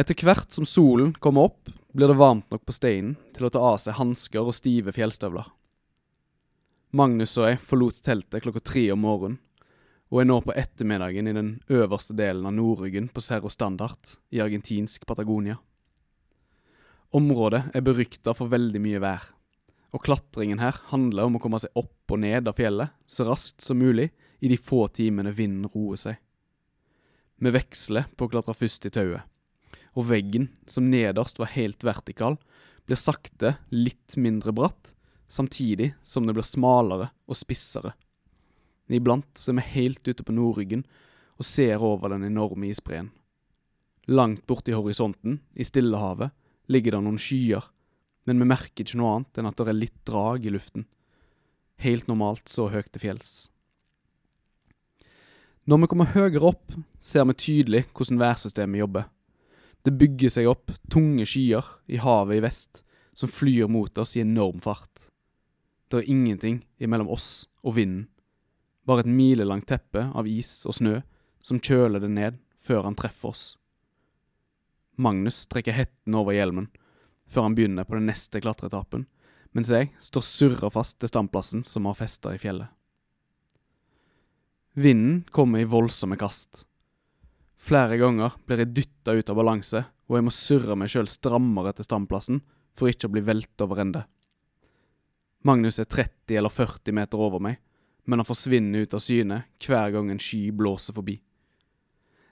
Etter hvert som solen kommer opp, blir det varmt nok på steinen til å ta av seg hansker og stive fjellstøvler. Magnus og jeg forlot teltet klokka tre om morgenen, og er nå på ettermiddagen i den øverste delen av Nordryggen på Cerro Standard i argentinsk Patagonia. Området er berykta for veldig mye vær, og klatringen her handler om å komme seg opp og ned av fjellet så raskt som mulig i de få timene vinden roer seg. Vi veksler på å klatre først i tauet, og veggen, som nederst var helt vertikal, blir sakte litt mindre bratt, samtidig som det blir smalere og spissere. Iblant så er vi helt ute på Nordryggen og ser over den enorme isbreen. Langt borti horisonten, i Stillehavet, ligger det noen skyer, men vi merker ikke noe annet enn at det er litt drag i luften. Helt normalt så høyt til fjells. Når vi kommer høyere opp, ser vi tydelig hvordan værsystemet jobber. Det bygger seg opp tunge skyer i havet i vest, som flyr mot oss i enorm fart. Det er ingenting imellom oss og vinden, bare et milelangt teppe av is og snø som kjøler det ned før han treffer oss. Magnus trekker hetten over hjelmen før han begynner på den neste klatreetappen, mens jeg står surra fast til standplassen som har festa i fjellet. Vinden kommer i voldsomme kast. Flere ganger blir jeg dytta ut av balanse, og jeg må surre meg sjøl strammere til standplassen for ikke å bli velta over ende. Magnus er 30 eller 40 meter over meg, men han forsvinner ut av syne hver gang en sky blåser forbi.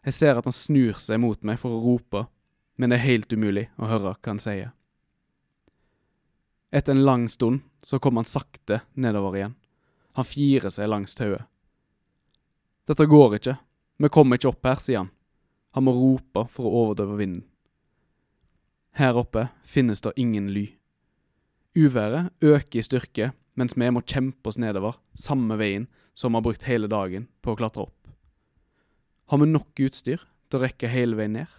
Jeg ser at han snur seg mot meg for å rope, men det er helt umulig å høre hva han sier. Etter en lang stund så kommer han sakte nedover igjen. Han firer seg langs tauet. Dette går ikke, vi kommer ikke opp her, sier han. Han må rope for å overdøve vinden. Her oppe finnes det ingen ly. Uværet øker i styrke mens vi må kjempe oss nedover, samme veien som vi har brukt hele dagen på å klatre opp. Har vi nok utstyr til å rekke hele veien ned?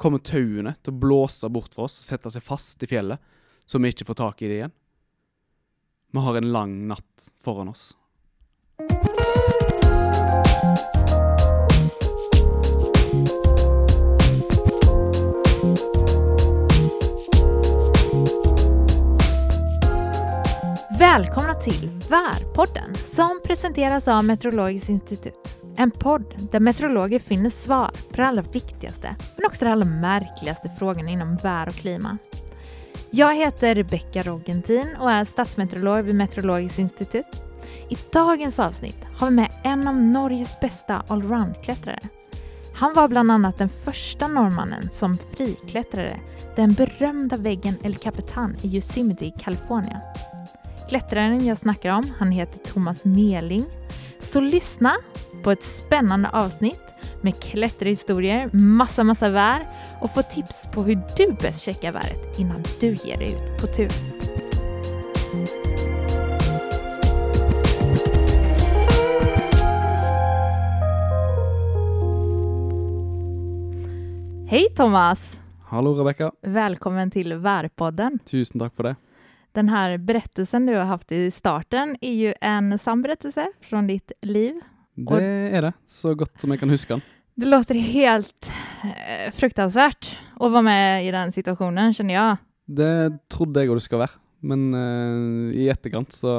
Kommer tauene til å blåse bort for oss og sette seg fast i fjellet, så vi ikke får tak i det igjen? Vi har en lang natt foran oss. Välkomna till Værpodden som presenteras av Meteorologisk institutt. En podd där meteorologer finner svar på de allra viktigaste, men också de allra märkligaste frågorna inom vär och klima. Jag heter Rebecka Rogentin och är statsmeteorolog vid Meteorologiskt institutt. I dagens avsnitt har vi med en av Norges bästa allroundklättrare. Han var bland annat den första norrmannen som friklättrade den berömda väggen El Capitan i Yosemite i Kalifornien. Klättraren jag snackar om, han heter Thomas Meling. Så lyssna på ett spännande avsnitt med klätterhistorier, massa, massa vär och få tips på hur du bäst checkar väret innan du ger dig ut på tur. Hej Thomas! Hallo, Rebecka! Välkommen till Värpodden. Tusen takk for det. Den här berättelsen du har haft i starten er jo en sann berättelse från ditt liv. Det er det, så godt som jeg kan huske den. Det låter helt eh, fruktansvärt å være med i den situasjonen, kjenner jeg. Det trodde jeg òg det skal være, men eh, i etterkant så,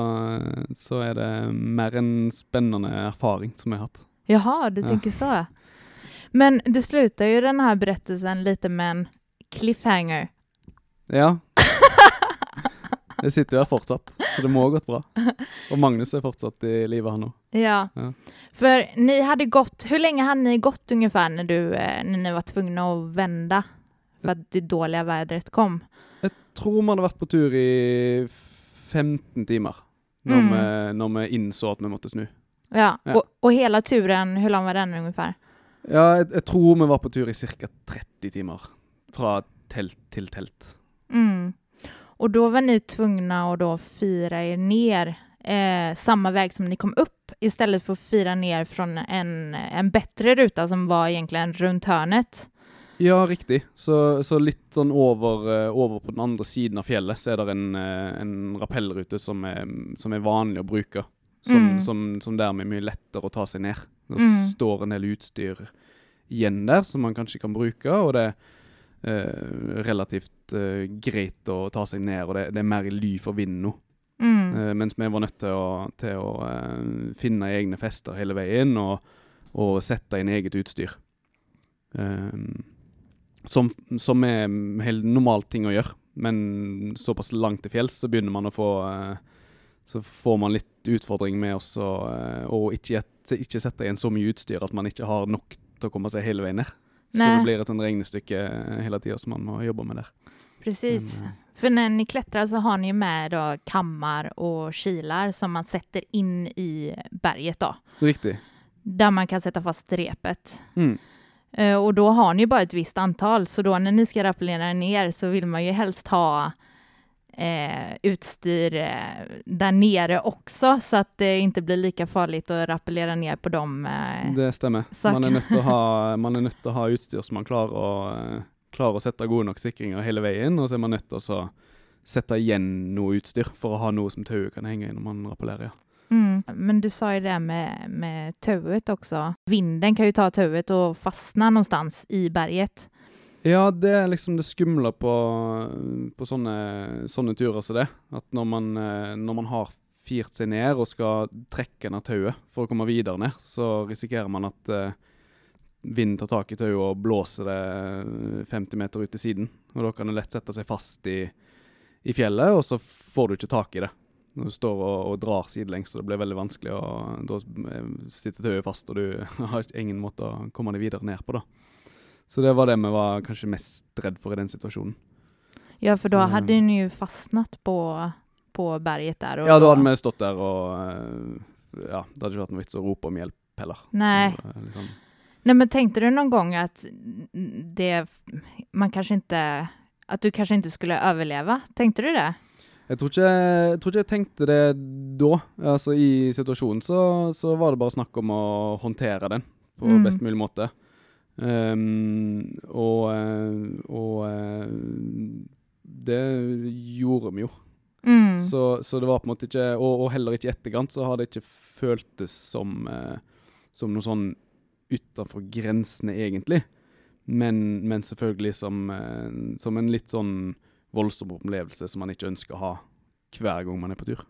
så er det mer en spennende erfaring som jeg har hatt. Jaha, du Ja. så. Men du slutter jo denne berettelsen berättelsen lite med en cliffhanger. Ja. Jeg sitter jo her fortsatt, så det må ha gått bra. Og Magnus er fortsatt i live, han òg. Ja. Ja. For ni hadde gått, Hvor lenge hadde ni gått ungefær når du, eh, ni var tvungna å vende for at det dårlige været kom? Jeg Tror vi hadde vært på tur i 15 timer når, Mm. vi, når vi innså at vi måtte snu. Ja, Ja. Og, og, hele turen, hvor lang var den ungefær? Ja, jeg, jeg tror vi var på tur i ca. 30 timer. Fra telt til telt. Mm. Och då var ni tvungna att då fira er ner eh, samma väg som ni kom upp istället för att fira ner från en, en bättre ruta som var egentligen runt hörnet. Ja, riktig. Så, så litt sånn over, eh, over på den andre siden av fjellet så er det en, eh, en rappellrute som er, som er vanlig å bruke. Som, Mm. som, som dermed er mye lettere å ta seg ned. Det Mm. står en del utstyr igjen der som man kanskje kan bruke, og det, relativt eh, greit å ta seg ned, og det, det er mer i ly for vind nå. Mm. Eh, mens vi var nødt til å, til å eh, finne egne fester hele veien og, og sette inn eget utstyr. Eh, som, som er helt normalt ting å gjøre, men såpass langt til fjells så begynner man å få eh, Så får man litt utfordring med også, og å ikke, ikke sette inn så mye utstyr at man ikke har nok til å komme seg hele veien ned. Så det blir et sånt regnestykke hela hele tida som man må jobba med der. Precis. Men, eh, För när ni klättrar så har ni ju med då kammar och kilar som man sätter in i berget då. Riktig. Där man kan sätta fast repet. Mm. Eh, Och då har ni bara ett visst antal, så då när ni ska rappellera ner så vill man ju helst ha eh, utstyr eh, där nere också, så att det inte blir lika farligt att rappellera ner på dem. Eh. Det stemmer. Man er å ha, man er nødt til å ha utstyr som man klarer å, eh, klarer å sette gode nok sikringer hele veien, og så er man nødt til å sette igjen noe utstyr for å ha noe som tauet kan henge i når man rappellerer. Ja. Mm. Men du sa ju det med, med tauet också. Vinden kan ju ta tauet och fastna någonstans i berget. Ja, det er liksom det skumle på, på sånne, sånne turer som det. At når man, eh, når man har firt seg ned og skal trekke ned tauet for å komme videre ned, så risikerer man at eh, vinden tar tak i tauet og blåser det eh, 50 meter ut til siden. Og da kan det lett sette seg fast i, i fjellet, og så får du ikke tak i det. Når du står og, og drar sidelengs, så det blir veldig vanskelig, og da eh, sitter tauet fast, og du har ingen måte å komme deg videre ned på, da. Så det var det vi var kanskje mest redd for i den situasjonen. Ja, for da hadde hun jo fastnet på, på berget der. Ja, da hadde vi stått der og eh, Ja, det hadde ikke vært noe vits å rope om hjelp heller. Nei. Eh, Liksom. Nei, men tenkte du noen gang at det, man kanskje ikke At du kanskje ikke skulle overleve? Tenkte du det? Jeg tror, ikke, jeg tror ikke jeg tenkte det da. Altså I situasjonen så, så var det bare snakk om å håndtere den på Mm. best mulig måte. Ehm, og eh, og eh, det gjorde vi jo. Mm. Så, så det var på en måte ikke Og, og heller ikke i etterkant så har det ikke føltes som eh, Som noe sånn utenfor grensene, egentlig. Men, men selvfølgelig som, som en litt sånn voldsom opplevelse som man ikke ønsker å ha hver gang man er på tur.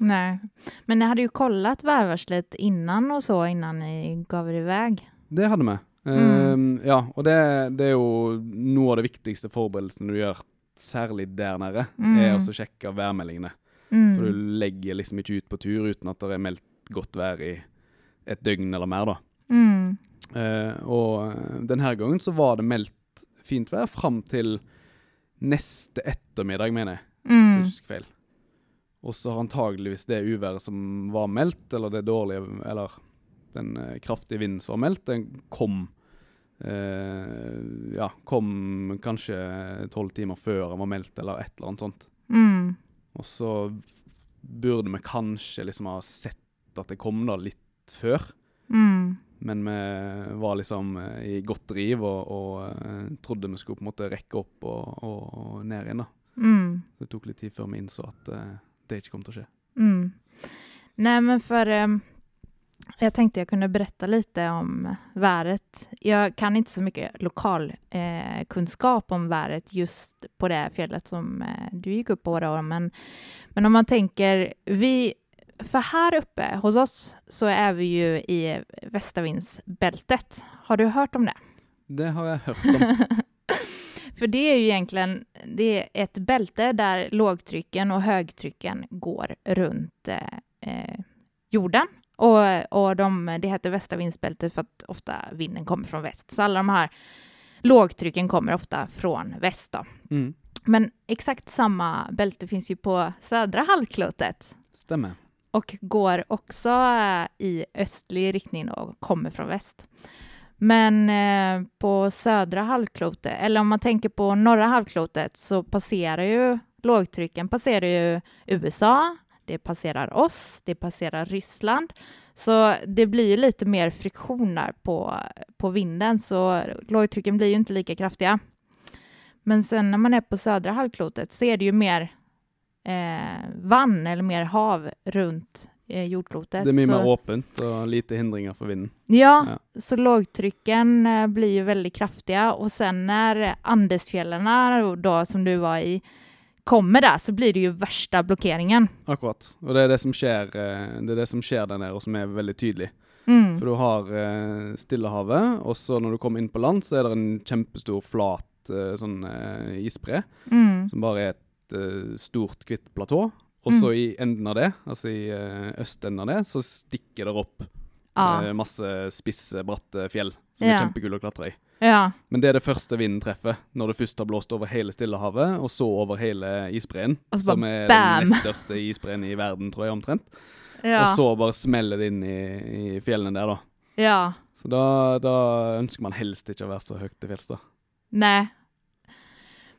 Nei. men jeg hadde jo sjekket værvarselet innan og så, innan ni gav i iväg. Det hadde vi. Mm. Uh, ja, og det, det er jo noe av det viktigste forberedelsene du gjør, særlig der nede, Mm. er å sjekke værmeldingene. Mm. For du legger liksom ikke ut på tur uten at det er meldt godt vær i et døgn eller mer, da. Mm. Eh, og denne gangen så var det meldt fint vær fram til neste ettermiddag, mener jeg. Mm. feil. Og så har antageligvis det uværet som var meldt, eller det dårlige, eller den eh, kraftige vinden som var meldt, den kom eh, Ja, kom kanskje tolv timer før den var meldt, eller et eller annet sånt. Mm. Og så burde vi kanskje liksom ha sett at det kom da litt før. Mm. Men vi var liksom eh, i godt driv og, og eh, trodde vi skulle på en måte rekke opp og, og, og ned igjen. da. Mm. Så det tok litt tid før vi innså at uh, det ikke kom til å skje. Mm. Nei, men for ehm, jag tänkte jag kunde berätta lite om väret. Jag kan inte så mycket lokal eh, kunskap om väret just på det fjället som eh, du gick upp på då, men, men om man tänker vi för här uppe hos oss så är vi ju i västavindsbältet. Har du hört om det? Det har jeg hørt om. För det är ju egentligen det är ett bälte där lågtrycken och högtrycken går runt eh, eh, jorden. Och, och de, det heter västavindsbälte för att ofta vinden kommer från väst. Så alla de här lågtrycken kommer ofta från väst. Mm. Men exakt samma bälte finns ju på södra halvklotet Stemmer. och går också eh, i östlig riktning och kommer från väst. Men eh, på södra halvklotet, eller om man tänker på norra halvklotet, så passerar ju lågtrycken passerar ju USA, det passerar oss, det passerar Ryssland. Så det blir lite mer friktioner på, på vinden, så lågtrycken blir ju inte lika kraftiga. Men sen när man är på södra halvklotet så är det ju mer eh, vann eller mer hav runt eh, jordklotet. Det är mycket mer öppet och lite hindringar för vinden. Ja, Ja. så lågtrycken eh, blir ju väldigt kraftiga och sen när Andesfjällarna då som du var i kommer der, så blir det jo verste blokkeringen. Akkurat. Og det er det som sker, eh, det er det som skjer der nede, og som er veldig tydelig. Mm. For du har eh, Stillehavet, og så når du kommer inn på land så er det en kjempestor flat eh, sånn eh, isbre, Mm. som bare er et stort hvitt platå. Og Mm. så i enden av det, altså i østenden av det, så stikker det opp Ja. eh, masse spisse, bratte fjell som Ja. er kjempekule å klatre i. ja. Men det er det første vinden treffer, når det først har blåst over hele Stillehavet, og så over hele isbreen, Og som er bam! den nest største isbreen i verden, tror jeg omtrent. Ja. Og så bare smeller det inn i, i fjellene der, da. ja. Så da, da ønsker man helst ikke å være så høyt til fjells, da. Nei.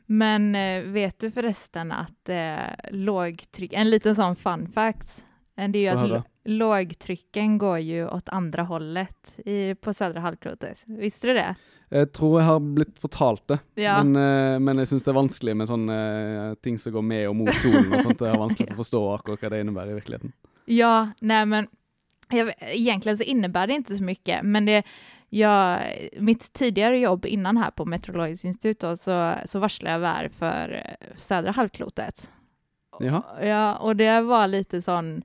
Men eh, vet du forresten at eh, lågtrykk en liten sånn fun fact, det er jo at lågtrycken går jo åt andre hållet i, på södra halvklotet. Visste du det? Jeg tror jeg har blitt fortalt det, Ja. men, uh, men jeg syns det er vanskelig med sånne uh, ting som går med og mot solen og sånt. Det er vanskelig Ja. å forstå akkurat hva det innebærer i virkeligheten. Ja, nej men jeg, egentlig så innebærer det ikke så mye, men det, jag, mitt tidigare jobb innan här på Meteorologiskt institut då, så, så varslade jag värd för eh, södra halvklotet. Jaha. Ja, och det var lite sånn,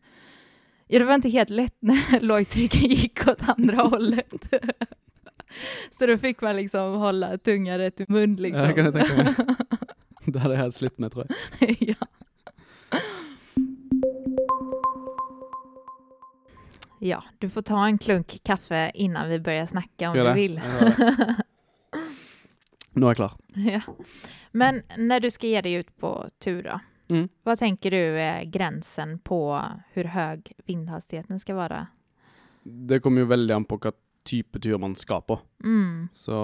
ja det var ikke helt lett når lågtrycken gikk åt andre hållet. Så da fikk man liksom holde tunga rett i munnen, liksom. Ja, det kan jeg tenke meg. Det hadde jeg helt slitt med, tror jeg. ja. Ja, du får ta en klunk kaffe innan vi börjar snakke, om du vil. Nå er jeg klar. ja. Men når du skal gi deg ut på tur da, Mm. hva tenker du er grensen på hvor høy vindhastigheten skal være? Det kommer jo veldig an på hva type tur man skal på. Mm. Så,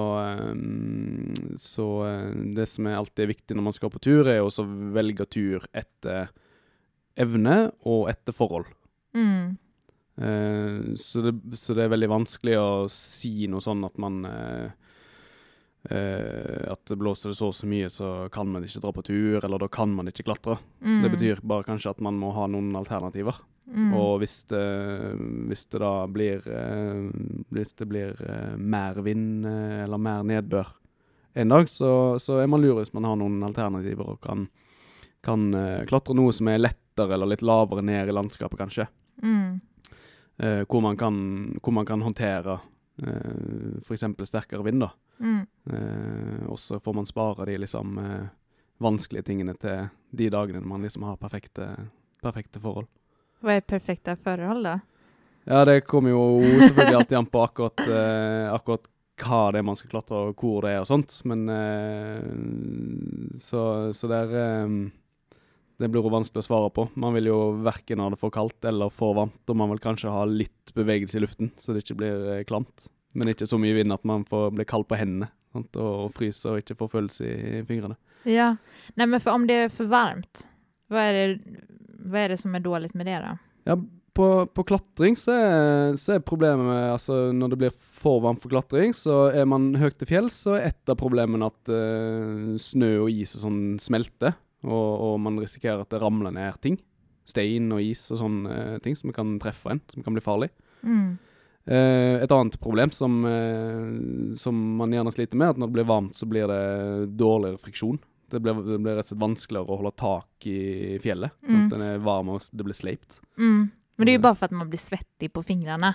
så eh, det som er alltid er viktig når man skal på tur, er å velge tur etter evne og etter forhold. Mm. Eh, så, det, så det er veldig vanskelig å si noe sånn at man eh, At det blåser det så og så mye, så kan man ikke dra på tur, eller da kan man ikke klatre. Mm. Det betyr bare kanskje at man må ha noen alternativer. Mm. Og hvis det, hvis det da blir eh, Hvis det blir eh, mer vind eh, eller mer nedbør en dag, så, så er man lur hvis man har noen alternativer og kan, kan klatre noe som er lettere eller litt lavere ned i landskapet, kanskje. Mm. Eh, hvor, man kan, hvor man kan håndtere eh, f.eks. sterkere vind. da. Mm. Eh, og så får man spare de liksom vanskelige tingene til de dagene man liksom har perfekte, perfekte forhold. Vad er perfekta forhold, da? Ja, det kommer jo selvfølgelig alltid an på akkurat, eh, akkurat hva det er man skal klatre, og hvor det er og sånt. Men eh, Så, så er eh, Det blir jo vanskelig å svare på. Man vil jo verken ha det for kaldt eller for varmt, og man vil kanskje ha litt bevegelse i luften, så det ikke blir eh, klamt. Men ikke så mye vind at man får bli kald på hendene sant? og fryser og ikke får følelse i fingrene. Ja, Nei, men for om det er for varmt, hva er det, vad er det som er dårlig med det da? Ja, på, på klatring så er, så er problemet med, altså når det blir for varmt for klatring, så er man høyt til fjells, så er et av problemene at uh, snø og is og sånn smelter, og, og man risikerer at det ramler ned ting. Stein og is og sånne ting som kan treffe en, som kan bli farlig. Mm. Uh, et annet problem som, eh, som man gjerne sliter med, er at når det blir varmt, så blir det dårligere friksjon. Det ble, det blir rett og slett vanskeligere å holde tak i fjellet. Mm. Den er varm og det blir sleipt. Mm. Men det er jo bare for at man blir svettig på fingrene.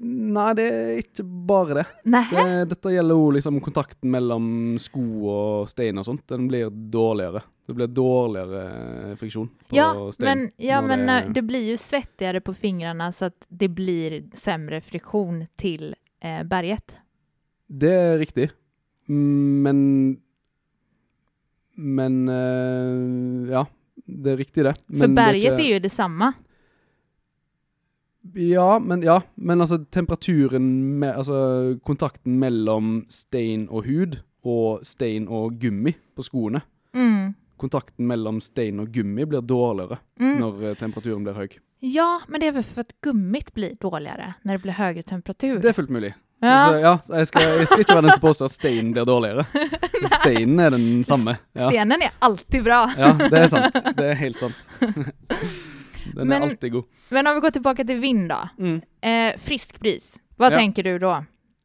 Nei, det er ikke bare det. Det dette gjelder jo liksom kontakten mellom sko og stein og sånt. Den blir dårligere. Det blir dårligere friksjon på Ja, stein. men, ja, men det- eh, det blir jo svettigere på fingrene, så det blir sämre friksjon til eh, berget. Det er riktig. Mm, Men Men uh, Ja, det er riktig, det. For Men det berget ikke- jo det samme? Ja, men, ja, men altså temperaturen med, Altså kontakten mellom stein og hud og stein og gummi på skoene Mm. Kontakten mellom stein og gummi blir dårligere Mm. når eh, temperaturen blir høy. Ja, men det er vel for at gummit blir dårligere når det blir høyere temperatur. Det er fullt mulig. Ja. Så, ja, jeg, skal, jeg skal ikke være den som påstår at steinen blir dårligere. Steinen er den samme. Ja. Stenen er alltid bra. ja, det er sant. Det er helt sant. Den Men- er alltid god. Men om vi går tilbake til vind da. Mm. Eh, frisk bris. Hva Ja. tenker du da?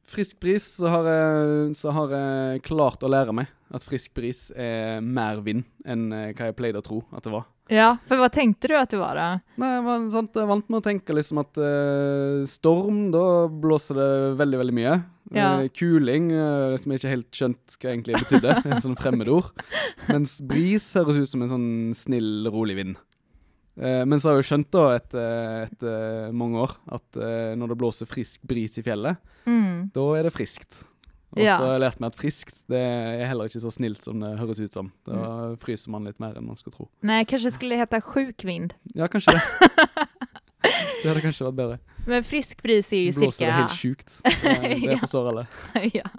Frisk bris, så har, jeg, så har jeg klart å lære meg at frisk bris er mer vind enn eh, hva jeg pleide å tro at det var. Ja, for hva tenkte du at det var da? Nei, sant, jeg er vant med å tenke liksom at uh, storm, da blåser det veldig, veldig mye. Ja. Uh, kuling, uh, som jeg ikke helt skjønt hva egentlig betydde, en sånn fremmedord. Mens bris høres ut som en sånn snill, rolig vind. Men så har jeg jo skjønt da etter, etter mange år at når det blåser frisk bris i fjellet, Mm. da er det friskt. Og Ja. så har jeg lært meg at friskt det er heller ikke så snilt som det høres ut som. Da Mm. fryser man litt mer enn man skulle tro. Nei, kanskje skulle hete sjuk vind. Ja, kanskje det. det hadde kanskje vært bedre. Men frisk bris er jo cirka Blåser det helt sjukt. Det, det Ja. forstår alle. ja.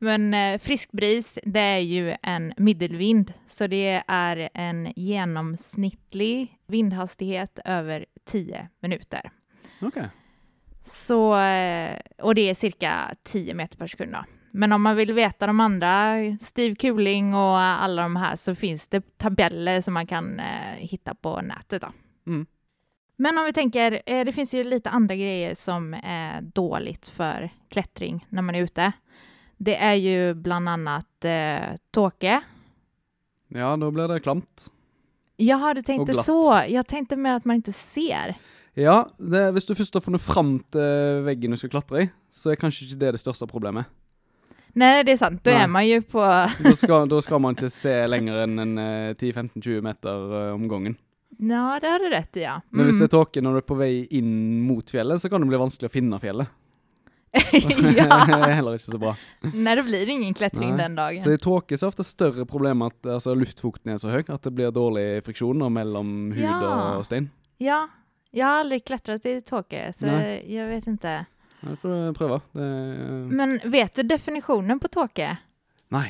Men eh, frisk bris, det är ju en middelvind, så det är en genomsnittlig vindhastighet över 10 minuter. Ok. Så, eh, och det är cirka 10 meter per sekund. Då. Men om man vill veta de andra, Steve Kuling och alla de här, så finns det tabeller som man kan eh, hitta på nätet. Då. Mm. Men om vi tänker, eh, det finns ju lite andra grejer som är dåligt för klättring när man är ute. Det är ju bland annat eh, tåke. Ja, da blir det klamt. Jaha, du tänkte så. Jag tänkte mer att man inte ser. Ja, det, hvis du først har funnet fram til veggen du skal klatre i, så er kanskje ikke det det største problemet. Nei, det er sant. Da er man jo på... Da skal, da skal man ikke se lenger enn en eh, 10-15-20 meter uh, om gangen. Ja, det har du rett i, ja. Men hvis det Mm. er tåke når du er på vei inn mot fjellet, så kan det bli vanskelig å finne fjellet. ja. det er heller ikke så bra. Nei, det blir ingen klatring Nei. den dagen. Så i tåke så er ofte større problem at altså, luftfukten er så høy at det blir dårlig friksjon mellom hud Ja. og stein. Ja, jag har aldri klatret i tåke, så Nei. jeg vet ikke. Det får du prøve. Det er... Men vet du definisjonen på tåke? Nei.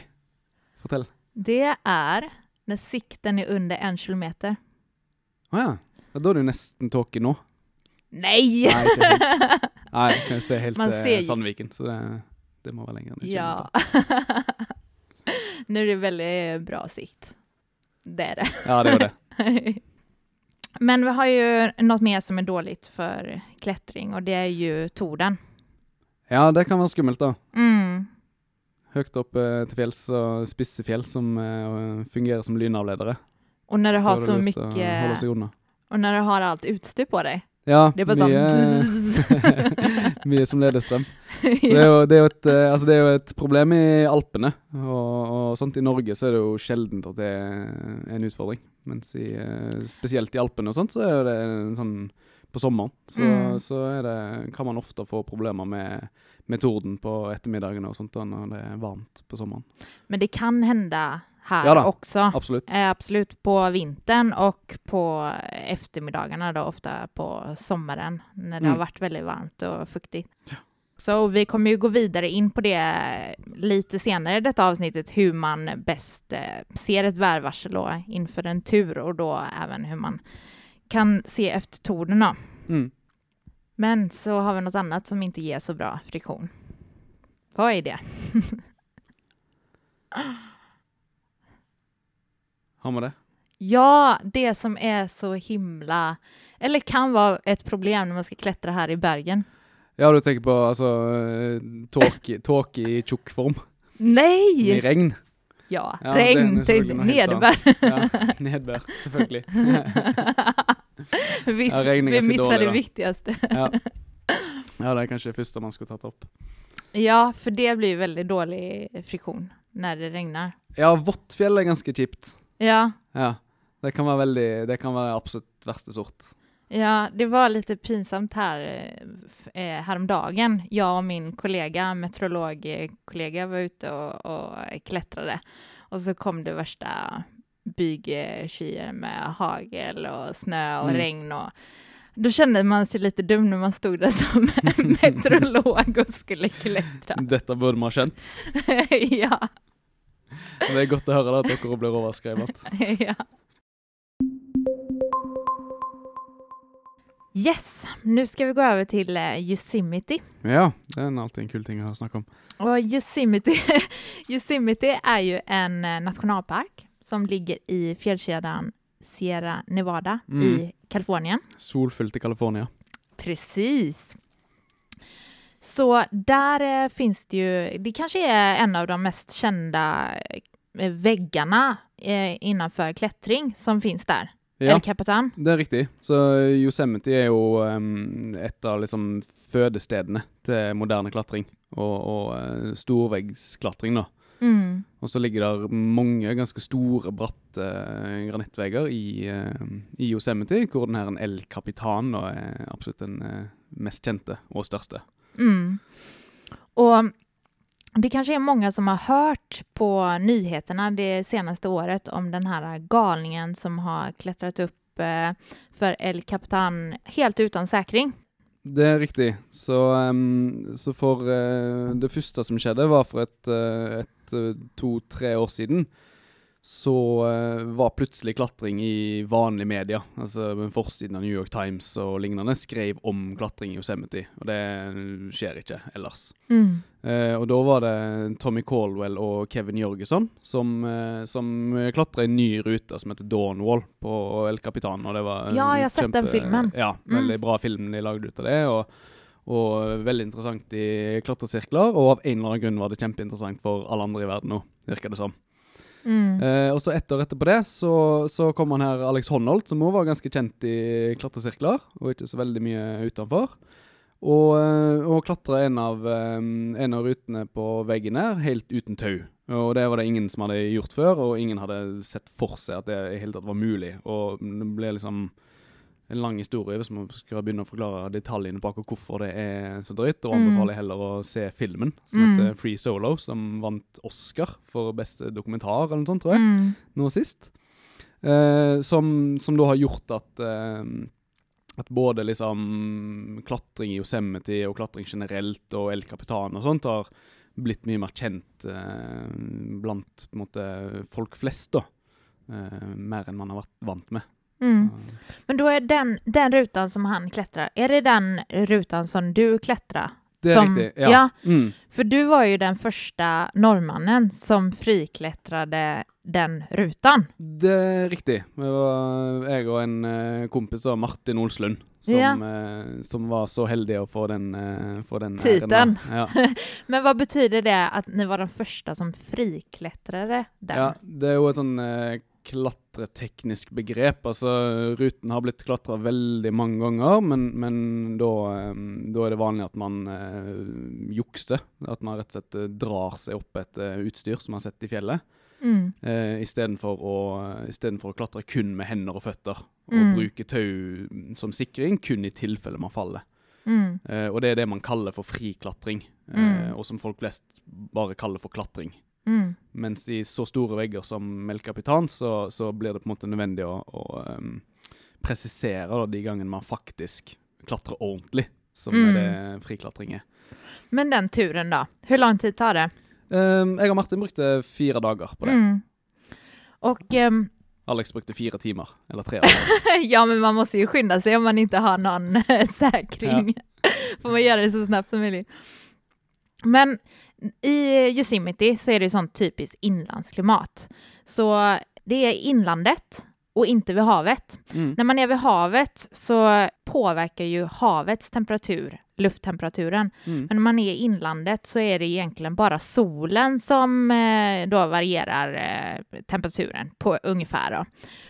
Fortell. Det er når sikten er under en kilometer. Å ah, ja. Da er det jo nesten tåke nå. Nei! Nei. Nei, jeg kan jeg se helt Man til ser ju- Sandviken, så det, det må være lenger enn en ja. nå er det veldig bra sikt. Det er det. Ja, det var det. Men vi har ju något mer som är dåligt för klättring och det är ju torden. Ja, det kan være skummelt, da. Mm. Høyt opp eh, til fjells og spisse fjell som eh, fungerer som lynavledere. Och när du har er så mye og mycket, och när du har allt utstyr på dig. Ja, bare sånn mye, mye som leder strøm. Det er, jo, det, er jo et, eh, altså det er jo et problem i Alpene, og, og sånt. I Norge så er det jo sjeldent at det er en utfordring. Mens i, eh, spesielt i Alpene og sånt, så er det sånn på sommeren. Så, Mm. så er det, kan man ofte få problemer med, med torden på ettermiddagene og sånt når det er varmt på sommeren. Men det kan hända här Ja då. också. Absolutt. Eh, absolut på vintern och på eftermiddagarna då ofta på sommaren när det Mm. har varit väldigt varmt och fuktigt. Så vi kommer ju gå vidare in på det lite senare i detta avsnittet hur man bäst eh, ser ett værvarsel och inför en tur och då även hur man kan se efter torden. Mm. Men så har vi något annat som inte ger så bra friktion. Vad är det? Har vi det? Ja, det som är så himla, eller kan vara ett problem när man ska klättra här i bergen. Ja, du tenker på altså eh, tåke i tjukk form? I Nej! regn? Ja, Ja, regn, helt nederbär. Ja, nedbør, selvfølgelig. Viss, Ja, vi misser det viktigste. Ja. ja, det er kanskje det første man skulle tatt opp. Ja, for det blir veldig dårlig friktion når det regnar. Ja, vått fjell er ganske kjipt. Ja, Ja. Det kan være veldig Det kan være absolutt verste sort. ja, det var lite pinsamt her eh, eh, häromdagen. Jag och min kollega, meteorologkollega, var ute och, och klättrade. Och så kom det värsta bygskyer med hagel och snö och Mm. regn. Och då kände man sig lite dum när man stod där som meteorolog och skulle klättra. Dette burde man ha skjønt. ja, Og Det er godt å høre da, at dere blir overskrevet. ja. Yes, nå skal vi gå over til uh, Yosemite. Ja, det er alltid en kul ting å snakke om. Og Yosemite, Yosemite er jo en eh, nationalpark som ligger i fjellkjeden Sierra Nevada Mm. i Kalifornien. Solfylte i California. Precis. Så der eh, finns det ju, det kanske är en av de mest kända eh, väggarna eh, innanför klättring som finns där. Ja, El Capitan. det er riktig. Så Yosemite er jo um, et av liksom fødestedene til moderne klatring. Og, og storveggsklatring, da. Mm. Og så ligger der mange ganske store, bratte uh, granittvegger i, uh, i Yosemite, hvor den her en El Capitan da, er absolutt den uh, mest kjente og største. Mm. Och det kanske är många som har hört på nyheterna det senaste året om den här galningen som har klättrat upp eh, för El Capitan helt utan säkring. Det er riktig. Så, em, så for eh, Det første som skjedde, var for et, eh, et to-tre år siden. Så eh, var plutselig klatring i vanlige media. Altså Forsiden av New York Times og lignende skrev om klatring i Yosemite. Og det skjer ikke ellers. Mm. Eh, og da var det Tommy Caldwell og Kevin Jørgenson som, eh, som klatra en ny rute som heter Dawnwall på El Capitan. Og det var Ja, jeg har sett den filmen. Ja, Mm. veldig bra film de lagde ut av det. Og, og veldig interessant i klatresirkler. Og av en eller annen grunn var det kjempeinteressant for alle andre i verden òg, virker det som. Mm. Eh, og så etter etterpå det så, så kom han her Alex Honnold, som også var ganske kjent i klatresirkler, og ikke så veldig mye utenfor. Og, eh, og klatra en, eh, en av rutene på veggen her helt uten tau. Og det var det ingen som hadde gjort før, og ingen hadde sett for seg at det i hele tatt var mulig. Og det ble liksom en lang historie hvis man skal begynne å forklare detaljene bak og hvorfor det er så drøyt. Da Mm. anbefaler jeg heller å se filmen, som Mm. heter Free Solo, som vant Oscar for beste dokumentar eller noe sånt, tror jeg Mm. nå sist. Eh, som, som da har gjort at eh, At både liksom klatring i Yosemite og klatring generelt og El Capitan og sånt har blitt mye mer kjent eh, blant måte, folk flest, da. Eh, mer enn man har vært vant med. Mm. Men då är den, den rutan som han klättrar, är det den rutan som du klättrar? Det er som, riktig. Ja. ja. Mm. För du var ju den första norrmannen som friklättrade den rutan. Det er riktig. Det var jeg og en eh, kompis av Martin Olslund som, Ja. eh, som var så heldige å få den, uh, få den Titeln. Ja. Men vad betyder det att ni var den första som friklättrade den? Ja, det er jo et sånn eh, klatreteknisk begrep. Altså, ruten har blitt klatra veldig mange ganger, men, men da, eh, da er det vanlig at man eh, jukser. At man rett og slett eh, drar seg opp et eh, utstyr som man har sett i fjellet. Mm. Eh, Istedenfor å, å klatre kun med hender og føtter. Og Mm. bruke tau som sikring kun i tilfelle man faller. Mm. Eh, og det er det man kaller for friklatring, eh, Mm. og som folk flest bare kaller for klatring. Mm. Mens i så store vegger som El så, så blir det på en måte nødvendig å, å um, presisere da, de gangene man faktisk klatrer ordentlig, som Mm. er det friklatring er. Men den turen da. Hvor lang tid tar det? Um, jeg og Martin brukte fire dager på det. Mm. Og um Alex brukte fire timer, eller tre ja, men man måste ju skynda sig om man inte har någon eh, säkring. Får man göra det så snabbt som möjligt. Men i Yosemite så är det sånt typiskt inlandsklimat. Så det är inlandet och inte vid havet. Mm. När man är vid havet så påverkar ju havets temperatur lufttemperaturen. Mm. Men när man är i inlandet så är det egentligen bara solen som eh, då varierar eh, temperaturen på ungefär. Då.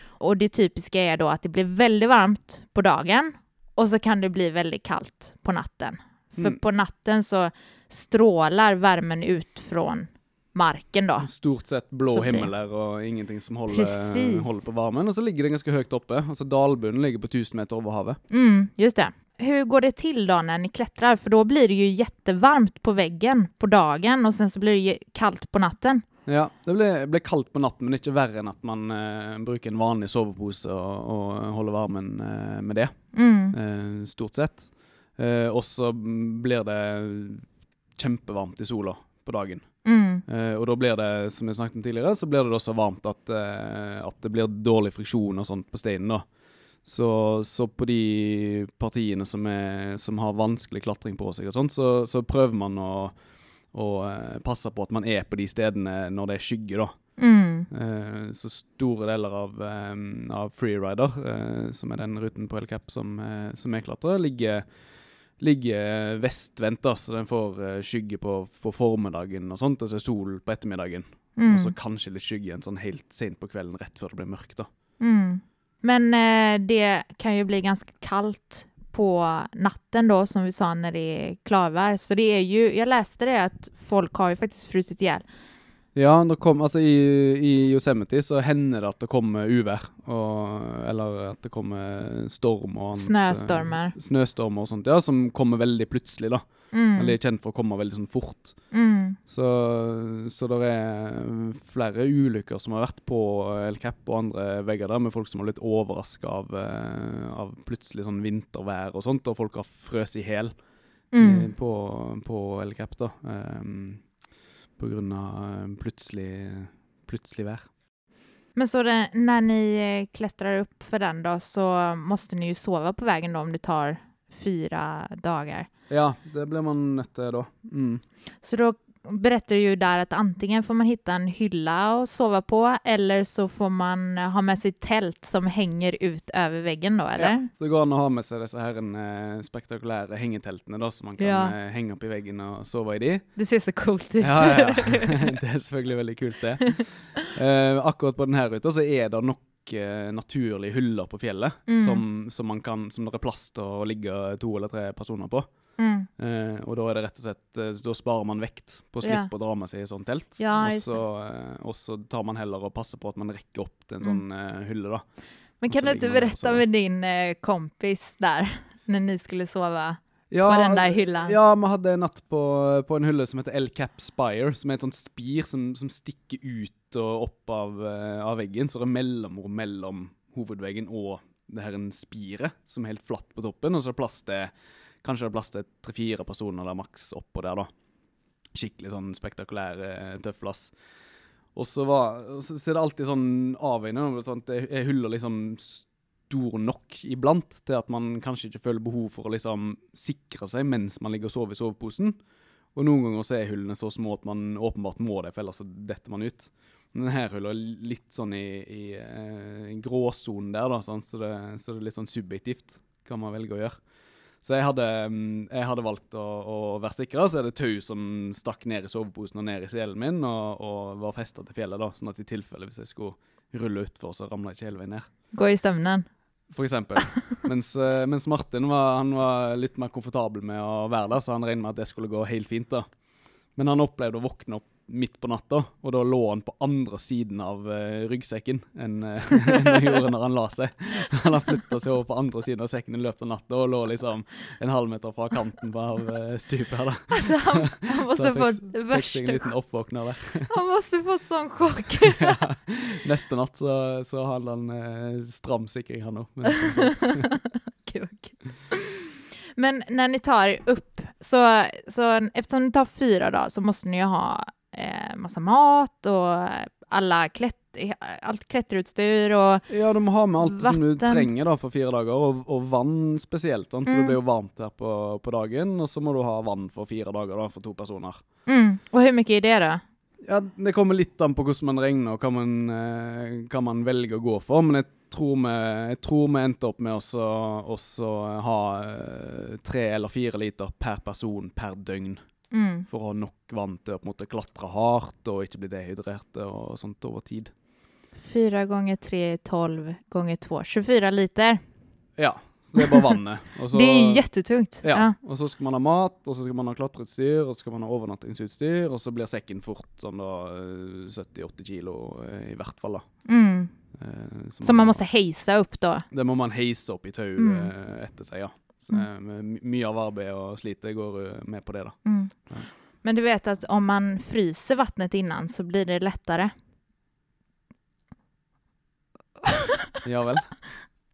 Och det typiska är då att det blir väldigt varmt på dagen och så kan det bli väldigt kallt på natten. För Mm. på natten så strålar värmen ut från marken då. Stort sett blå himmel blir- og ingenting som holder, holder på varmen. Og så ligger det ganske høyt oppe. Altså Dalbunnen ligger på 1000 meter over havet. Mm, just det. Hur går det till då när ni klättrar? För då blir det ju jättevarmt på väggen på dagen och sen så blir det kallt på natten. Ja, det blir, blir kaldt på natten, men ikke verre enn at man eh, bruker en vanlig sovepose og, og holder varmen eh, med det, Mm. eh, stort sett. Eh, og så blir det kjempevarmt i sola på dagen. Mm. Uh, og da blir det, som jeg snakket om tidligere, så blir det da så varmt at, uh, at det blir dårlig friksjon og sånt på steinen da. Så, så på de partiene som, er, som har vanskelig klatring på seg og sånt, så, så prøver man å, å eh, passe på at man er på de stedene når det er skygge da. Mm. Uh, så store deler av, um, av Freerider, som er den ruten på El Cap som, som jeg klatrer, ligger, ligger vestvendt, da, så den får eh, skygge på, på formiddagen og sånt, og så er sol på ettermiddagen. Mm. Og så kanskje litt skygge igjen sånn helt sent på kvelden, rett før det blir mørkt. da. Mm. Men eh, det kan jo bli ganske kaldt på natten da, som vi sa, når det er klarvær. Så det er jo Jeg leste det at folk har jo faktisk fryst i ihjäl. Ja, kom, altså i, i Yosemite så hender det at det kommer uvær, og, eller at det kommer storm og annet. Snøstormer. Snøstormer og sånt, ja, som kommer veldig plutselig, da. Mm. Eller er kjent for å komme veldig sånn fort. Mm. Så, så det er flere ulykker som har vært på El Cap og andre vegger der, med folk som har blitt overraska av, eh, av plutselig sånn vintervær og sånt, og folk har frøst i hjel eh, Mm. på, på El Cap, da. Um, av eh, plutselig, plutselig vær. Men så det, når ni eh, klättrar for för den då så måste ni ju sove på veien då om det tar fyra dager. Ja, det blir man nødt til da. Mm. Så då berättar ju där att antingen får man hitta en hylla och sova på eller så får man ha med sig tält som hänger ut över väggen då, eller? Ja, det går an å ha med seg disse her eh, spektakulære hengeteltene, da, så man kan Ja. eh, henge opp i veggen og sove i de. Det ser så coolt ut. Ja, ja. Det er selvfølgelig veldig kult, det. Eh, akkurat på denne ruta så er det nok eh, naturlige hyller på fjellet Mm. som, som, man kan, som det er plass til å ligge to eller tre personer på. Mm. Eh, og da er det rett og slett eh, Da sparer man vekt på å slippe å dra med seg i sånt telt. Ja, og, så, eh, og så tar man heller og passer på at man rekker opp til en Mm. sånn eh, hylle, da. Men kan du ikke berette med din kompis der, når ni skulle sove? Ja, på den der hylla. Ja, vi hadde en natt på, på en hylle som heter El Cap Spire, som er et sånt spir som, som stikker ut og opp av, av veggen, så det er mellomrom mellom hovedveggen og det her en spiret, som er helt flatt på toppen, og så er det plass til Kanskje det er plass til tre-fire personer der maks oppå der, da. Skikkelig sånn spektakulær, eh, tøff plass. Og så, er det alltid sånn avveiende. Sånn er huller liksom stor nok iblant til at man kanskje ikke føler behov for å liksom sikre seg mens man ligger og sover i soveposen. Og noen ganger så er hullene så små at man åpenbart må det, for ellers så detter man ut. Men denne hullet er litt sånn i, i, eh, i gråsonen der, da? Så, det, så det er litt sånn subjektivt hva man velger å gjøre. Så jeg hadde, mm, jeg hadde valgt å, å være sikra, så er det tau som stakk ned i soveposen og ned i selen min, og, og var festa til fjellet, da, sånn at i tilfelle hvis jeg skulle rulle utfor, så ramla jeg ikke hele veien ned. Gå i sömnen. For eksempel. Mens, eh, mens Martin var, han var litt mer komfortabel med å være der, så han regnet med at det skulle gå helt fint. da. Men han opplevde å våkne opp midt på natta, og da lå han på andre siden av uh, ryggsekken enn uh, enn han gjorde når han la seg. Så han har flytta seg over på andre siden av sekken i løpet av natta og lå liksom en halvmeter fra kanten på av uh, stupet her. da. Altså, han, han Så måste han fått fikk, fikk seg en liten oppvåkner der. Han måtte fått sånn sjokk. ja. Neste natt så, så hadde han stram sikring, han òg. Sånn. Men när ni tar opp, upp, så, så eftersom det tar fyra dager, så måste ni ju ha eh, massa mat och alla klett, alt klätterutstyr och Ja, må ha med alt som du trenger da for fire dager, og, og vann spesielt. Sant? For Mm. det blir jo varmt her på, på dagen, og så må du ha vann for fire dager da, for to personer. mm. Og hvor mye er det da? Ja, Det kommer litt an på hvordan man regner og hva man, eh, hva man velger å gå for, men jeg tror vi, jeg tror vi endte opp med også, også ha eh, tre eller fire liter per person per døgn. Mm. For å ha nok vann til å på en måte klatre hardt og ikke bli dehydrerte og sånt over tid. Fire ganger tre, tolv ganger två, 24 liter. Ja, så det er bare vannet. Så- det er kjempetungt. Ja, Ja. og så skal man ha mat, og så skal man ha klatreutstyr, og så skal man ha overnattingsutstyr, og så blir sekken fort sånn da eh, 70-80 kilo eh, i hvert fall da. Mm. Eh, så man må heise opp, da? Det må man heise opp i tauet Mm. eh, etter seg, ja. Mm. eh, mye av arbeidet og slitet går eh, med på det da. Mm. Ja. Men du vet at om man fryser vattnet innan så blir det lettere? Ja vel?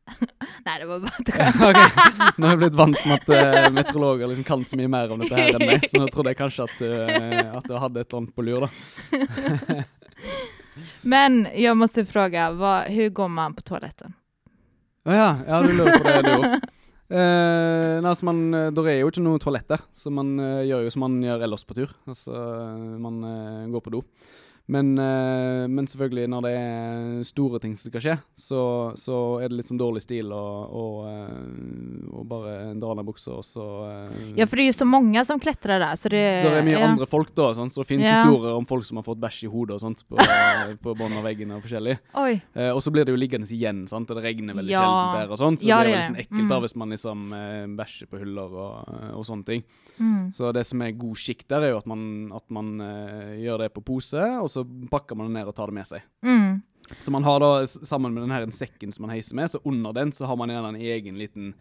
Nej, det var bare et skämt. Nå har jeg blitt vant med at uh, meteorologer liksom kan så mye mer om dette her enn meg, så nå trodde jeg kanskje at, uh, at du hadde et eller annet på lur da. Men jeg må spørre, hvordan går man på toaletten? Å ja, ja, du lurer på det du òg. Eh, altså man, eh, der er jo ikke noe toalett der, så man eh, gjør jo som man gjør ellers på tur. Altså, eh, man eh, går på do. Men, eh, men selvfølgelig, når det er store ting som skal skje, så, så er det litt sånn dårlig stil å, å, eh, å bare dra ned buksa og så eh, Ja, for det er jo så mange som klatrer der, Så det, Det er mye ja. andre folk, da, sånn, så det finnes Ja. historier om folk som har fått bæsj i hodet og sånt på, på bånn av veggene og forskjellig. Eh, og så blir det jo liggende igjen, sant, og det regner veldig Ja. sjelden der og sånn, så Ja, det er jo veldig ekkelt mm. da hvis man liksom bæsjer på hyller og, og sånne ting. Mm. Så det som er god skikk der, er jo at man, at man uh, gjør det på pose, og så pakker man det ned og tar det med seg. Mm. Så man har da, sammen med den her sekken som man heiser med, så under den så har man gjerne en egen liten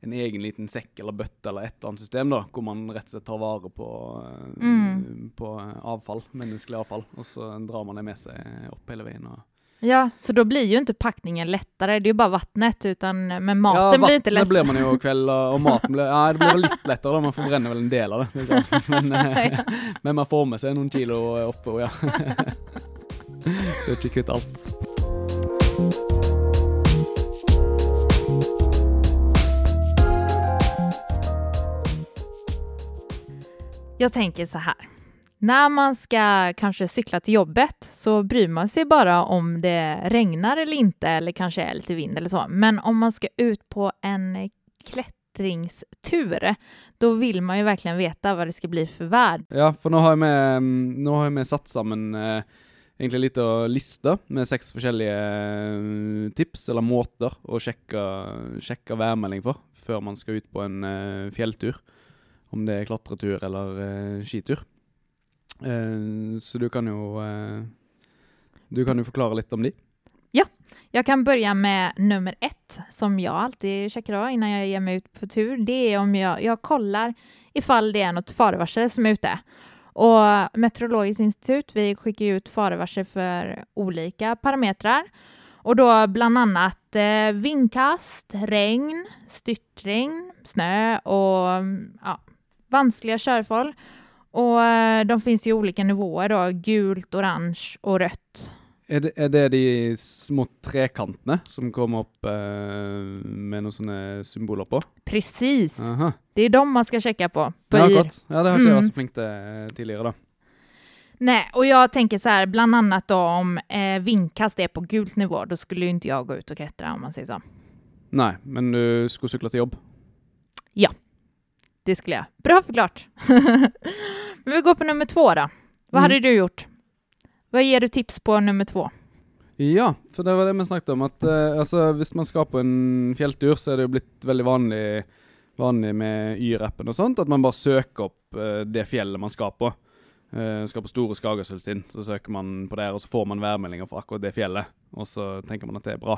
en egen liten sekk eller bøtte eller et eller annet system da, hvor man rett og slett tar vare på, eh, Mm. på avfall, menneskelig avfall, og så drar man det med seg opp hele veien. Og Ja, så da blir jo ikke pakningen lettere, Det er jo bare vattnet, men maten ja, blir lettere. Ja, blir man jo kveld, og maten blir, ja, det blir litt lettere da, man forbrenner vel en del av det. det. Men, eh, men man får med seg noen kilo oppå, ja. det er ikke kvitt alt. Jeg tenker så här. När man ska kanske cykla till jobbet så bryr man sig bara om det regnar eller inte eller kanske är lite vind eller så. Men om man ska ut på en klättringstur, då vill man ju verkligen veta vad det ska bli för värld. Ja, for nå har jeg med, nu har jag med satt sammen eh, egentlig litt av liste med seks forskjellige eh, tips eller måter å sjekke, sjekke værmelding for før man skal ut på en eh, fjelltur. Om det er klatretur eller eh, skitur. Eh, så du kan jo uh, Du kan jo forklare litt om de. jeg kan begynne med nummer ett som jeg alltid sjekker av innan jeg gir meg ut på tur. Det er om jeg, jeg kollar ifall det er noe farevarsel som er ute. Og Meteorologisk institut, vi sender ut farevarsel for ulike parametere. Og da bl.a. eh, vindkast, regn, styrtregn, snø og ja, vanskelige körfall. Och eh, de finns i olika nivåer då, gult, orange och rött. Er det, er det de små trekantene som kommer opp eh, med noen sånne symboler på? Precis. Det er dem man skal sjekke på. på Ja, godt. Ja, det har ikke jeg Mm. vært så flink til eh, tidligere, da. Nei, og jeg tenker så her, blant annet da om eh, vindkast er på gult nivå, da skulle jo ikke jeg gå ut og klatre, om man sier så. Nei, men du skulle sykle til jobb? Ja. Det skulle jeg. Bra förklart. Men vi går på nummer två då. Vad Mm. hade du gjort? Vad ger du tips på nummer två? Ja, for det var det vi snakket om. At uh, altså, hvis man skal på en fjelltur, så er det jo blitt veldig vanlig, vanlig med Y-rappen og sånt, at man bare søker opp uh, det fjellet man skal på. Uh, skal på Store Skagersølvstind, så søker man på der, og så får man værmeldinger for akkurat det fjellet. Og så tenker man at det er bra.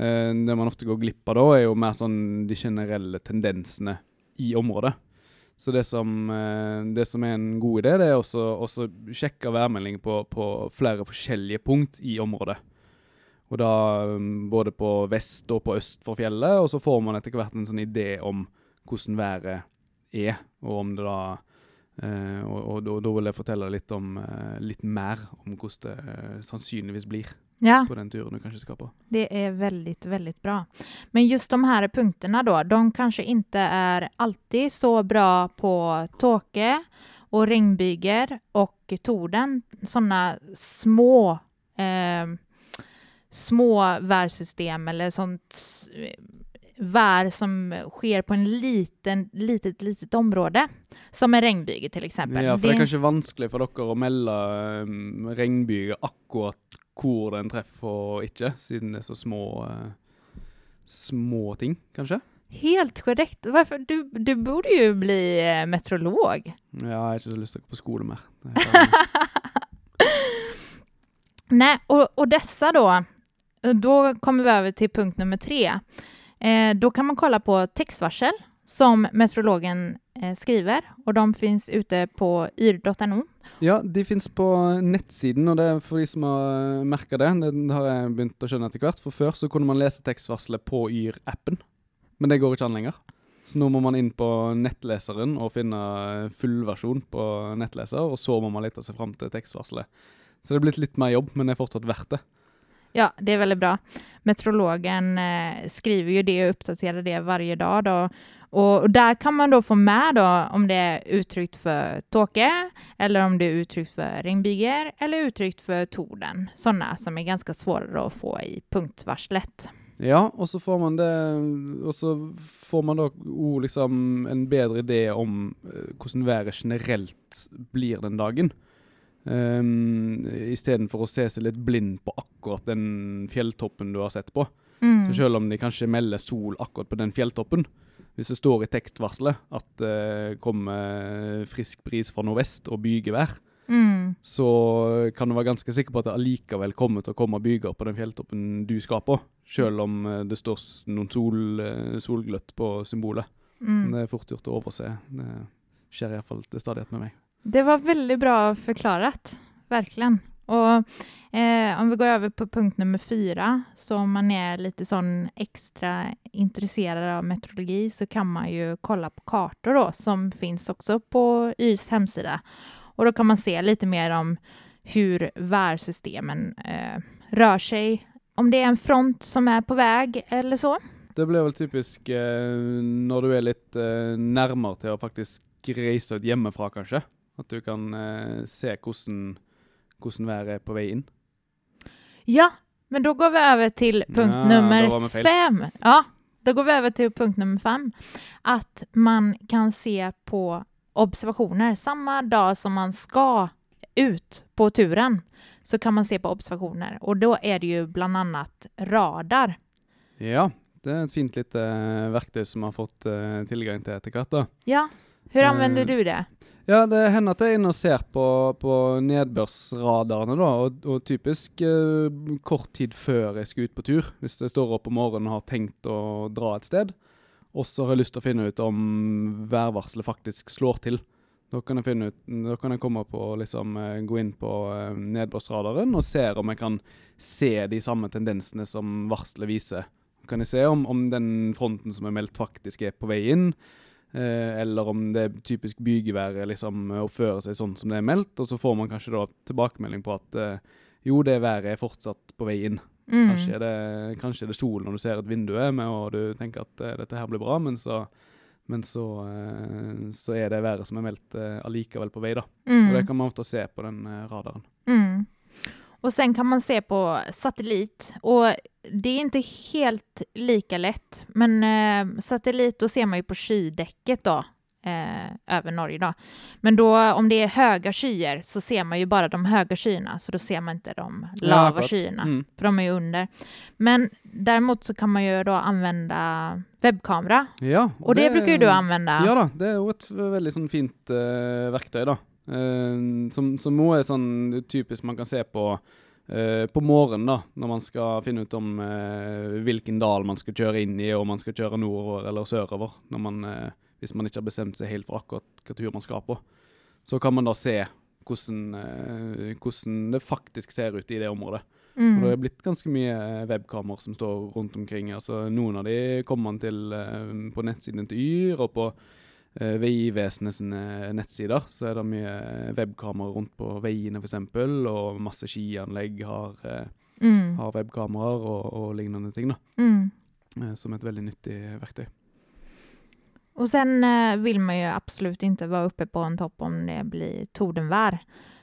Uh, det man ofte går glipp av da, er jo mer sånn de generelle tendensene i området. Så det som, eh, det som er en god idé, det er også også sjekke værmelding på, på flere forskjellige punkt i området. Og da um, både på vest og på øst for fjellet, og så får man etter hvert en sånn idé om hvordan været er, og om det da og, og, og, da- vil jeg fortelle litt om eh, litt mer om hvordan det eh, sannsynligvis blir Ja, på den turen du kanskje skal på. det är väldigt, väldigt bra. Men just de här punkterna då, de kanske inte är alltid så bra på tåke och regnbyger och torden. Sådana små, eh, små värsystem eller sånt vær vär som sker på en liten, litet, litet område. Som en regnbyge till exempel. Ja, for det er kanskje vanskelig for dere å melde um, regnbyger akkurat hvor den treffer og ikke, siden det er så små eh, små ting, kanskje? Helt korrekt. Varför? Du, du borde jo bli eh, meteorolog. Ja, jeg har ikke så lyst til å gå på skole mer. Nei, og, og disse da, och dessa då, då kommer vi over til punkt nummer tre. Eh, da kan man kolla på tekstvarsel som meteorologen skriver og de finnes ute på yr.no. Ja, de fins på nettsiden, og det er for de som har merka det. Det har jeg begynt å skjønne etter hvert. For før så kunne man lese tekstvarselet på Yr-appen, men det går ikke an lenger. Så nå må man inn på nettleseren og finne fullversjon på nettleser, og så må man lete seg fram til tekstvarselet. Så det er blitt litt mer jobb, men det er fortsatt verdt det. Ja, det er veldig bra. Meteorologen eh, skriver jo det og oppdaterer det hver dag då. Och, der där kan man da få med da, om det er uttrykt for tåke eller om det er uttrykt for regnbyger eller uttrykt for torden. Sånne som er ganske svårare å få i punktvarslet. Ja, og så får man det Og så får man da òg liksom en bedre idé om eh, hvordan været generelt blir den dagen. Um, Istedenfor å se seg litt blind på akkurat den fjelltoppen du har sett på. Mm. Så selv om de kanskje melder sol akkurat på den fjelltoppen, hvis det står i tekstvarselet at det kommer frisk bris fra nordvest og bygevær, Mm. så kan du være ganske sikker på at det allikevel kommer til å komme byger på den fjelltoppen du skal på, selv om eh, det står noen sol, eh, solgløtt på symbolet. Mm. Det er fort gjort å overse. Det skjer iallfall til stadighet med meg. Det var veldig bra forklaret. verkligen. Och eh, om vi går över på punkt nummer fyra, så om man är lite sån extra intresserad av meteorologi så kan man ju kolla på kartor då, som finns också på YS hemsida. Och då kan man se lite mer om hur värsystemen eh, rör sig. Om det är en front som är på väg eller så. Det blir vel typisk eh, når du er litt eh, nærmere til å faktisk reise ut hjemmefra, kanskje. At du kan eh, se hvordan, hvordan været er på vei inn. Ja, men da går vi over til punkt Ja, nummer fem. Ja, da går vi over til punkt nummer fem. At man kan se på observationer Samme dag som man skal ut på turen så kan man se på observationer Og da er det jo bl.a. annat radar. Ja, det er et fint lite eh, verktøy som har fått eh, tilgang til etter hvert. da. Ja, Hvordan anvender du det? Ja, det hender at jeg er inne og ser på, på nedbørsradarene, da, og, og typisk eh, kort tid før jeg skal ut på tur. Hvis jeg står opp om morgenen og har tenkt å dra et sted, og så har jeg lyst til å finne ut om værvarselet faktisk slår til. Da kan jeg, finne ut, da kan jeg komme på, liksom, eh, gå inn på eh, nedbørsradaren og se om jeg kan se de samme tendensene som varselet viser. Kan jeg se om, om den fronten som er meldt, faktisk er på vei inn, eller om det er typisk bygeværet liksom oppfører seg sånn som det er meldt, og så får man kanskje da tilbakemelding på at eh, jo, det været er fortsatt på vei inn. Mm. Kanskje, er det, kanskje er det solen når du ser et vindu med, og du tenker at eh, dette her blir bra, men så, men så, eh, så er det været som er meldt eh, allikevel på vei, da. Og det Mm. kan man ofte se på den eh, radaren. Mm. Och sen kan man se på satellit och det är inte helt lika lätt, men eh, satellit då ser man ju på skydäcket då, eh, över Norge då. Men då om det är höga skyer så ser man ju bara de höga skyarna, så då ser man inte de Ja, lava akkurat. skyarna, Mm. för de är ju under. Men däremot så kan man ju då använda webbkamera Ja, och det, brukar ju du använda. Ja då, det er jo et veldig sånn fint eh, verktøy, da. Eh, som, som også er sånn typisk man kan se på Uh, på morgenen, da, når man skal finne ut om uh, hvilken dal man skal kjøre inn i, og om man skal kjøre nordover eller sørover, man, uh, hvis man ikke har bestemt seg helt for akkurat hva tur man skal på. Så kan man da se hvordan, hvordan det faktisk ser ut i det området. Og det Mm. er blitt ganske mye webkameraer som står rundt omkring. Altså, noen av de kommer man til på nettsiden til Yr, og på Vegvesenet sine nettsider så er det mye webkameraer rundt på veiene f.eks., og masse skianlegg har, eh, Mm. har webkameraer og, og lignende ting, da. Mm. eh, som et veldig nyttig verktøy. Och sen eh, vill man ju absolut inte vara uppe på en topp om det blir tordenvär.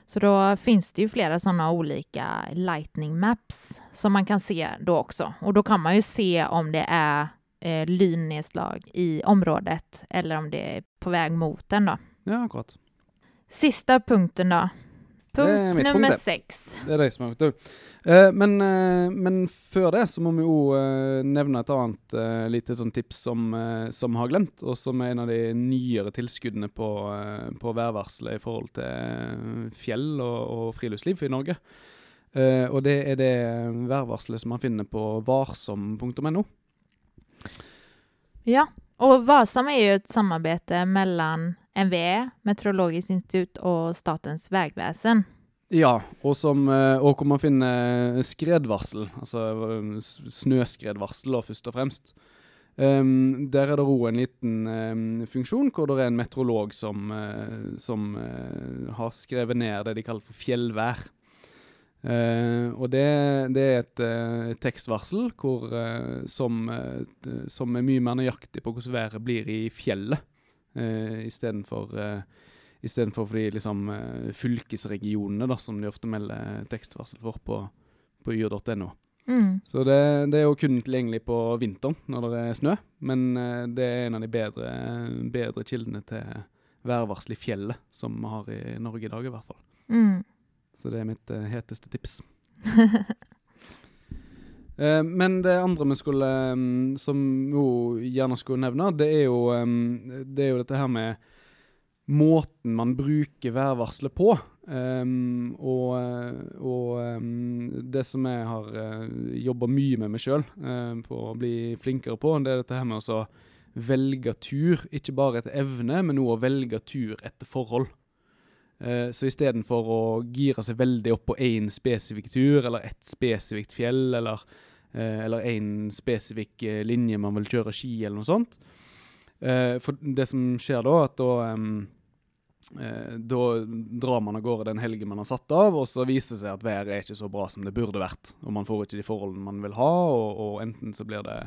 Så då finns det ju flera sådana olika lightning maps som man kan se då också. Och då kan man ju se om det är eh, lynnedslag i området eller om det er på vei mot den da. Ja, akkurat. Siste punkten da. Punkt nummer seks. det. er deg som er gjort det. Eh, men, eh, men før det så må vi jo eh, nevne et annet uh, lite sånn tips som, eh, som har glemt, og som er en av de nyere tilskuddene på, uh, på værvarselet i forhold til eh, fjell og, og friluftsliv i Norge. Eh, og det er det værvarselet som man finner på varsom.no. Ja, Og Vasam er jo et samarbeid mellom NVE, Meteorologisk institut og Statens vegvesen. Ja, og, som, eh, og hvor man finner skredvarsel, altså snøskredvarsel da, først og fremst. Um, der er det òg en liten um, funksjon hvor det er en meteorolog som, uh, som uh, har skrevet ned det de kaller for fjellvær. Eh, og det, det er et uh, tekstvarsel hvor, uh, som, som er mye mer nøyaktig på hvordan været blir i fjellet, uh, istedenfor uh, Istedenfor for de liksom, fylkesregionene, da, som de ofte melder tekstvarsel for på, på yr.no. Mm. Så det, det er jo kun tilgjengelig på vinteren når det er snø, men det er en av de bedre, bedre kildene til værvarsel i fjellet som vi har i Norge i dag, i hvert fall. Mm. Så det er mitt uh, heteste tips. uh, men det andre vi skulle, um, som jo gjerne skulle nevne, det er jo, um, det er jo dette her med måten man bruker værvarselet på. Um, og og um, det som jeg har uh, jobba mye med meg sjøl på å bli flinkere på, det er dette her med å velge tur. Ikke bare etter evne, men òg å velge tur etter forhold. Uh, så istedenfor å gire seg veldig opp på én spesifikk tur, eller ett spesifikt fjell, eller uh, eller én spesifikk uh, linje man vil kjøre ski, eller noe sånt. For det som skjer da, at da Eh, da drar man av gårde den helgen man har satt av, og så viser det seg at været er ikke så bra som det burde vært. Og man får ikke de forholdene man vil ha, og, og enten så blir det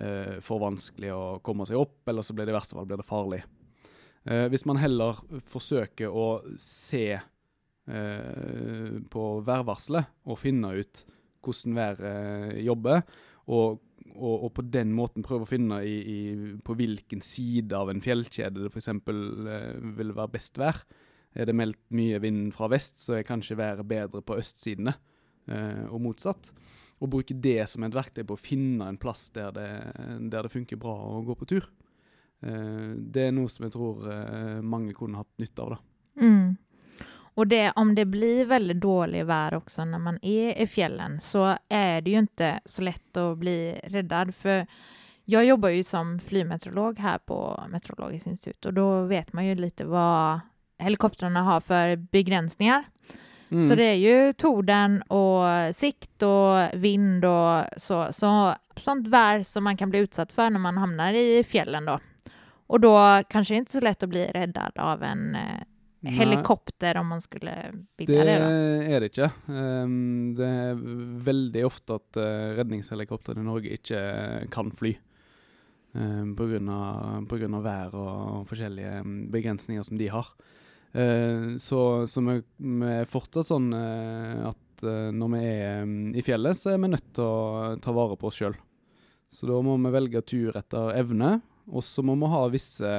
eh, for vanskelig å komme seg opp, eller så blir det i verste fall farlig. Eh, hvis man heller forsøker å se eh, på værvarselet og finne ut hvordan været jobber, og og, og, på den måten prøve å finne i, i, på hvilken side av en fjellkjede det f.eks. Eh, vil være best vær. Er det meldt mye vind fra vest, så er kanskje været bedre på østsidene, eh, og motsatt. Og bruke det som et verktøy på å finne en plass der det, der det funker bra å gå på tur. Eh, det er noe som jeg tror eh, mange kunne hatt nytte av. da. Mm. Och det, om det blir väldigt dålig vær också när man är i fjällen så är det ju inte så lätt att bli räddad. För jag jobbar ju som flygmeteorolog här på Meteorologiskt institut och då vet man ju lite vad helikoptrarna har för begränsningar. Mm. Så det är ju torden och sikt och vind och så, så sånt vär som man kan bli utsatt för när man hamnar i fjällen då. Och då kanske det inte så lätt att bli räddad av en eh, helikopter om man skulle Det vilja det. då. er det ikke. Um, det er veldig ofte at uh, redningshelikoptrene i Norge ikke kan fly. Um, av vær og forskjellige um, begrensninger som de har. Uh, så så vi, vi er fortsatt sånn uh, at uh, når vi er um, i fjellet, så er vi nødt til å ta vare på oss sjøl. Så da må vi velge tur etter evne, og så må man ha visse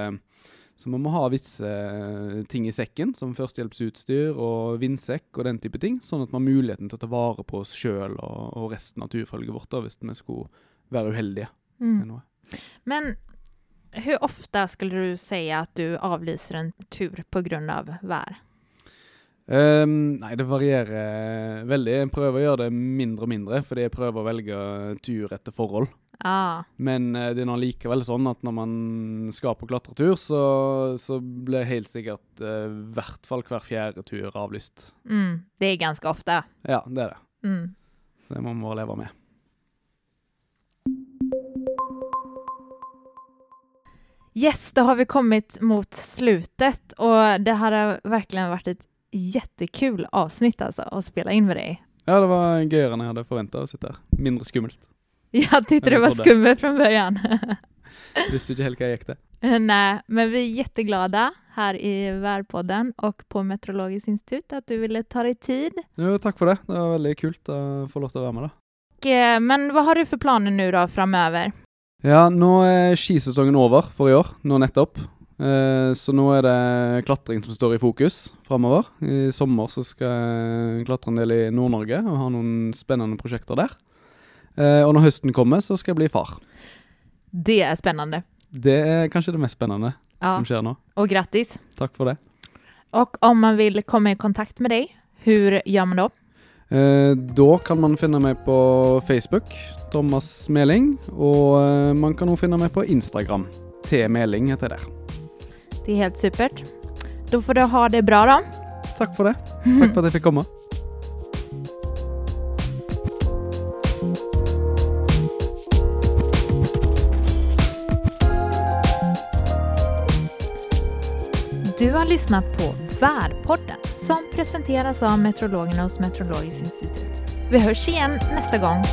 så man må ha visse eh, ting i sekken, som førstehjelpsutstyr og vindsekk og den type ting, sånn at man har muligheten til å ta vare på oss sjøl og, og resten av turfølget vårt da, hvis vi skulle være uheldige Mm. Men hvor ofte skulle du si at du avlyser en tur på grund av vær? Ehm, nei, det varierer veldig. Jeg prøver å gjøre det mindre og mindre, fordi jeg prøver å velge tur etter forhold. Ja, Men eh, det er noe likevel sånn at når man skal på klatretur, så, så blir helt sikkert eh, i hvert fall hver fjerde tur avlyst. mm, det er ganske ofte. Ja, det er det. Mm. Det må man bare leve med. Yes, da har vi kommet mot slutet og det hadde virkelig vært et kjempekult jättekul avsnitt altså, å spille inn med deg. Ja, det var gøyere enn jeg hadde forventa å sitte her. Mindre skummelt. Jag tyckte Ja, det var skummet från början. Visste ikke helt hva jeg gikk til. Nej, men vi är jätteglada här i Värpodden och på Meteorologiskt institut att du ville ta dig tid. Jo, takk for det. Det var veldig kult å få lov til å være med, da. Eh, Men vad har du för planer nu då framöver? Ja, nå er skisesongen over for i år, nå nettopp. Eh, så nå er det klatring som står i fokus framover. I sommer så skal jeg klatre en del i Nord-Norge og ha noen spennende prosjekter der. Eh, og når høsten kommer, så skal jeg bli far. Det er spennende. Det er kanskje det mest spennende Ja, som skjer nå. Og grattis. Takk for det. Og om man vil komme i kontakt med deg Hvor gjør man da? Eh, da kan man finne meg på Facebook, Thomas Meling, og eh, man kan også finne meg på Instagram. T Meling heter jeg der. Det er helt supert. Da får du ha det bra da. Takk for det. Takk for at jeg fikk komme. Du har lyssnat på Värpodden som presenteras av meteorologerna hos Meteorologiskt institut. Vi hörs igen nästa gång.